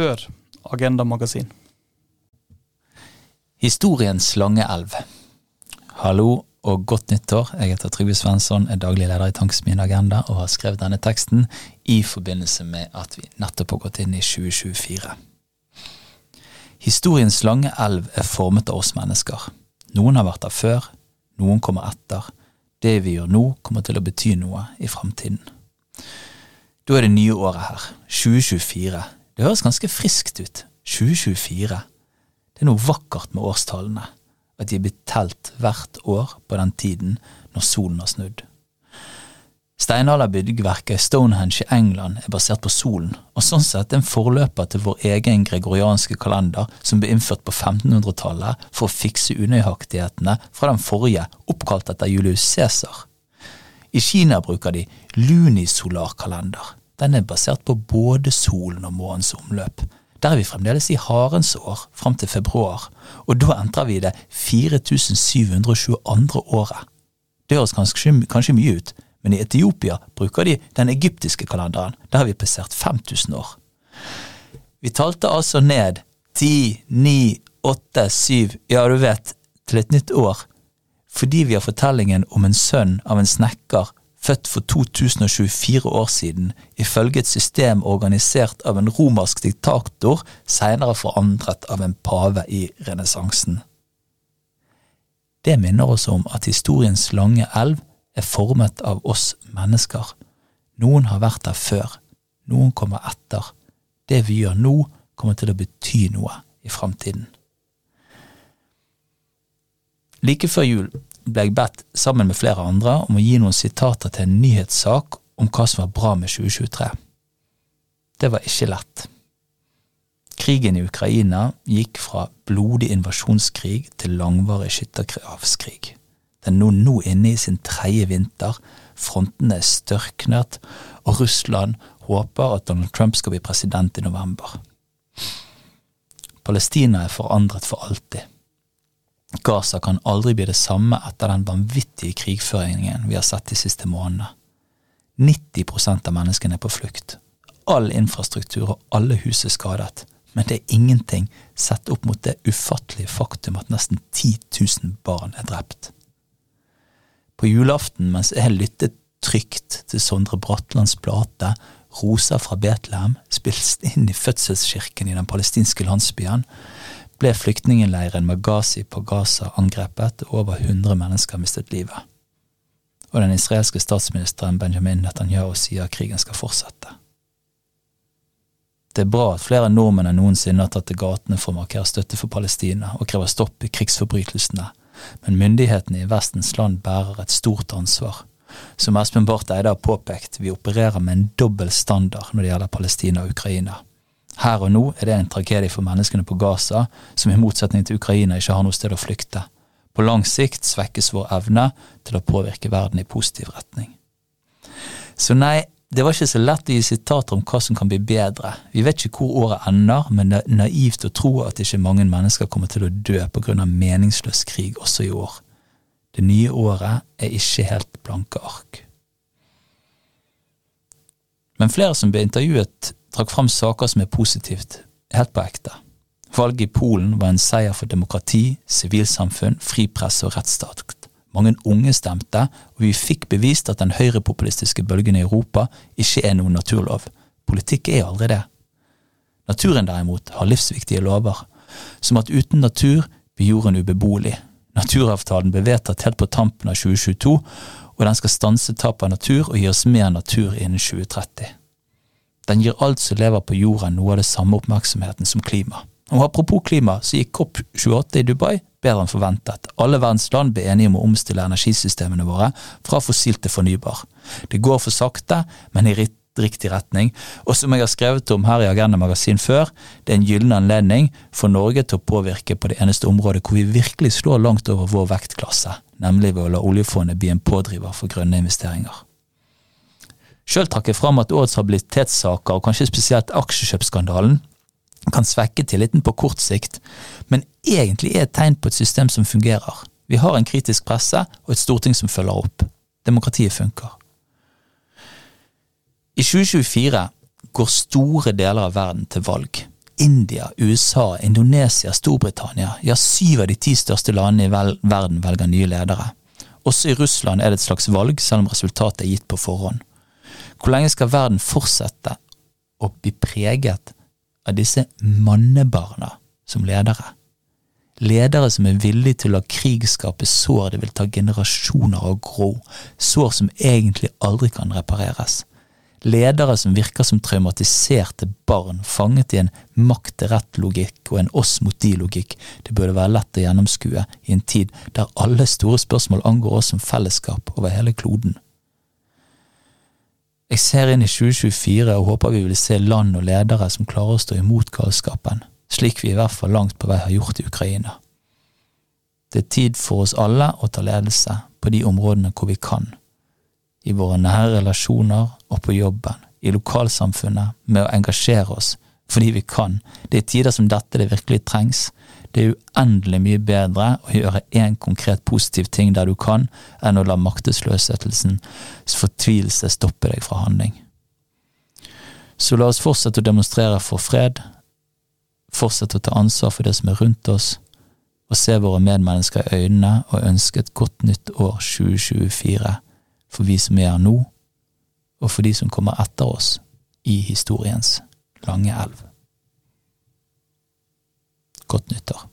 Hør Agenda Magasin. Historiens lange elv. Hallo og godt nyttår. Jeg heter Trygve Svensson, er daglig leder i Tankesmien Agenda og har skrevet denne teksten i forbindelse med at vi nettopp har gått inn i 2024. Historiens lange elv er formet av oss mennesker. Noen har vært der før, noen kommer etter. Det vi gjør nå, kommer til å bety noe i framtiden. Da er det nye året her, 2024. Det høres ganske friskt ut. 2024. Det er noe vakkert med årstallene, at de er blitt telt hvert år på den tiden når solen har snudd. Steinalderbyggverket Stonehenge i England er basert på solen, og sånn sett en forløper til vår egen gregorianske kalender som ble innført på 1500-tallet for å fikse unøyaktighetene fra den forrige, oppkalt etter Julius Cæsar. I Kina bruker de lunisolarkalender. Den er basert på både solen og månens omløp. Der er vi fremdeles i harens år, fram til februar, og da entrer vi det 4722. året. Det høres kanskje, kanskje mye ut, men i Etiopia bruker de den egyptiske kalenderen. Der har vi passert 5000 år. Vi talte altså ned ti, ni, åtte, syv, ja du vet, til et nytt år, fordi vi har fortellingen om en sønn av en snekker født for 2024 år siden, ifølge et system organisert av en romersk diktator, senere forandret av en pave i renessansen. Det minner oss om at historiens lange elv er formet av oss mennesker. Noen har vært der før, noen kommer etter. Det vi gjør nå, kommer til å bety noe i framtiden. Like før jul ble jeg bedt, sammen med flere andre, om å gi noen sitater til en nyhetssak om hva som var bra med 2023. Det var ikke lett. Krigen i Ukraina gikk fra blodig invasjonskrig til langvarig skyttergravskrig. Den er nå, nå inne i sin tredje vinter, frontene er størknet, og Russland håper at Donald Trump skal bli president i november. Palestina er forandret for alltid. Gaza kan aldri bli det samme etter den vanvittige krigføringen vi har sett de siste månedene. 90% av menneskene er på flukt. All infrastruktur og alle hus er skadet, men det er ingenting sett opp mot det ufattelige faktum at nesten 10 000 barn er drept. På julaften, mens jeg lyttet trygt til Sondre Bratlands plate Rosa fra Betlehem, spilt inn i fødselskirken i den palestinske landsbyen, ble flyktningleiren Maghazi på Gaza angrepet, og over 100 mennesker mistet livet. Og den israelske statsministeren Benjamin Netanyahu sier krigen skal fortsette. Det er bra at flere nordmenn enn noensinne har tatt til gatene for å markere støtte for Palestina og krever stopp i krigsforbrytelsene, men myndighetene i Vestens land bærer et stort ansvar. Som Espen Barth Eide har påpekt, vi opererer med en dobbel standard når det gjelder Palestina og Ukraina. Her og nå er det en tragedie for menneskene på Gaza, som i motsetning til Ukraina ikke har noe sted å flykte. På lang sikt svekkes vår evne til å påvirke verden i positiv retning. Så nei, det var ikke så lett å gi sitater om hva som kan bli bedre. Vi vet ikke hvor året ender, men det er naivt å tro at ikke mange mennesker kommer til å dø av meningsløs krig også i år. Det nye året er ikke helt blanke ark. Men flere som ble intervjuet, trakk fram saker som er positivt, helt på ekte. Valget i Polen var en seier for demokrati, sivilsamfunn, fri presse og rettsstat. Mange unge stemte, og vi fikk bevist at den høyrepopulistiske bølgen i Europa ikke er noen naturlov. Politikk er aldri det. Naturen derimot har livsviktige lover, som at uten natur blir jorden ubeboelig. Naturavtalen ble vedtatt helt på tampen av 2022, og den skal stanse tap av natur og gi oss mer natur innen 2030. Den gir alt som lever på jorden noe av det samme oppmerksomheten som klima. Og apropos klima, så gikk COP28 i Dubai bedre enn forventet. Alle verdens land ble enige om å omstille energisystemene våre fra fossil til fornybar. Det går for sakte, men i riktig retning, og som jeg har skrevet om her i Agenda Magasin før, det er en gyllen anledning for Norge til å påvirke på det eneste området hvor vi virkelig slår langt over vår vektklasse, nemlig ved å la oljefondet bli en pådriver for grønne investeringer. Sjøl trakk jeg fram at årets habilitetssaker, og kanskje spesielt aksjekjøpsskandalen, kan svekke tilliten på kort sikt, men egentlig er et tegn på et system som fungerer. Vi har en kritisk presse og et storting som følger opp. Demokratiet funker. I 2024 går store deler av verden til valg. India, USA, Indonesia, Storbritannia, ja, syv av de ti største landene i verden velger nye ledere. Også i Russland er det et slags valg, selv om resultatet er gitt på forhånd. Hvor lenge skal verden fortsette å bli preget av disse mannebarna som ledere? Ledere som er villige til å la krig skape sår det vil ta generasjoner å gro, sår som egentlig aldri kan repareres. Ledere som virker som traumatiserte barn, fanget i en makt-rett-logikk og en oss mot de-logikk det burde være lett å gjennomskue i en tid der alle store spørsmål angår oss som fellesskap over hele kloden. Jeg ser inn i 2024 og håper vi vil se land og ledere som klarer å stå imot galskapen, slik vi i hvert fall langt på vei har gjort i Ukraina. Det er tid for oss alle å ta ledelse på de områdene hvor vi kan i våre nære relasjoner og på jobben, i lokalsamfunnet, med å engasjere oss, fordi vi kan. Det er tider som dette det virkelig trengs. Det er uendelig mye bedre å gjøre én konkret positiv ting der du kan, enn å la maktesløshetens fortvilelse stoppe deg fra handling. Så la oss fortsette å demonstrere for fred, fortsette å ta ansvar for det som er rundt oss, og se våre medmennesker i øynene og ønske et godt nytt år 2024 for vi som er her nå, og for de som kommer etter oss i historiens lange elv. Godt nyttår.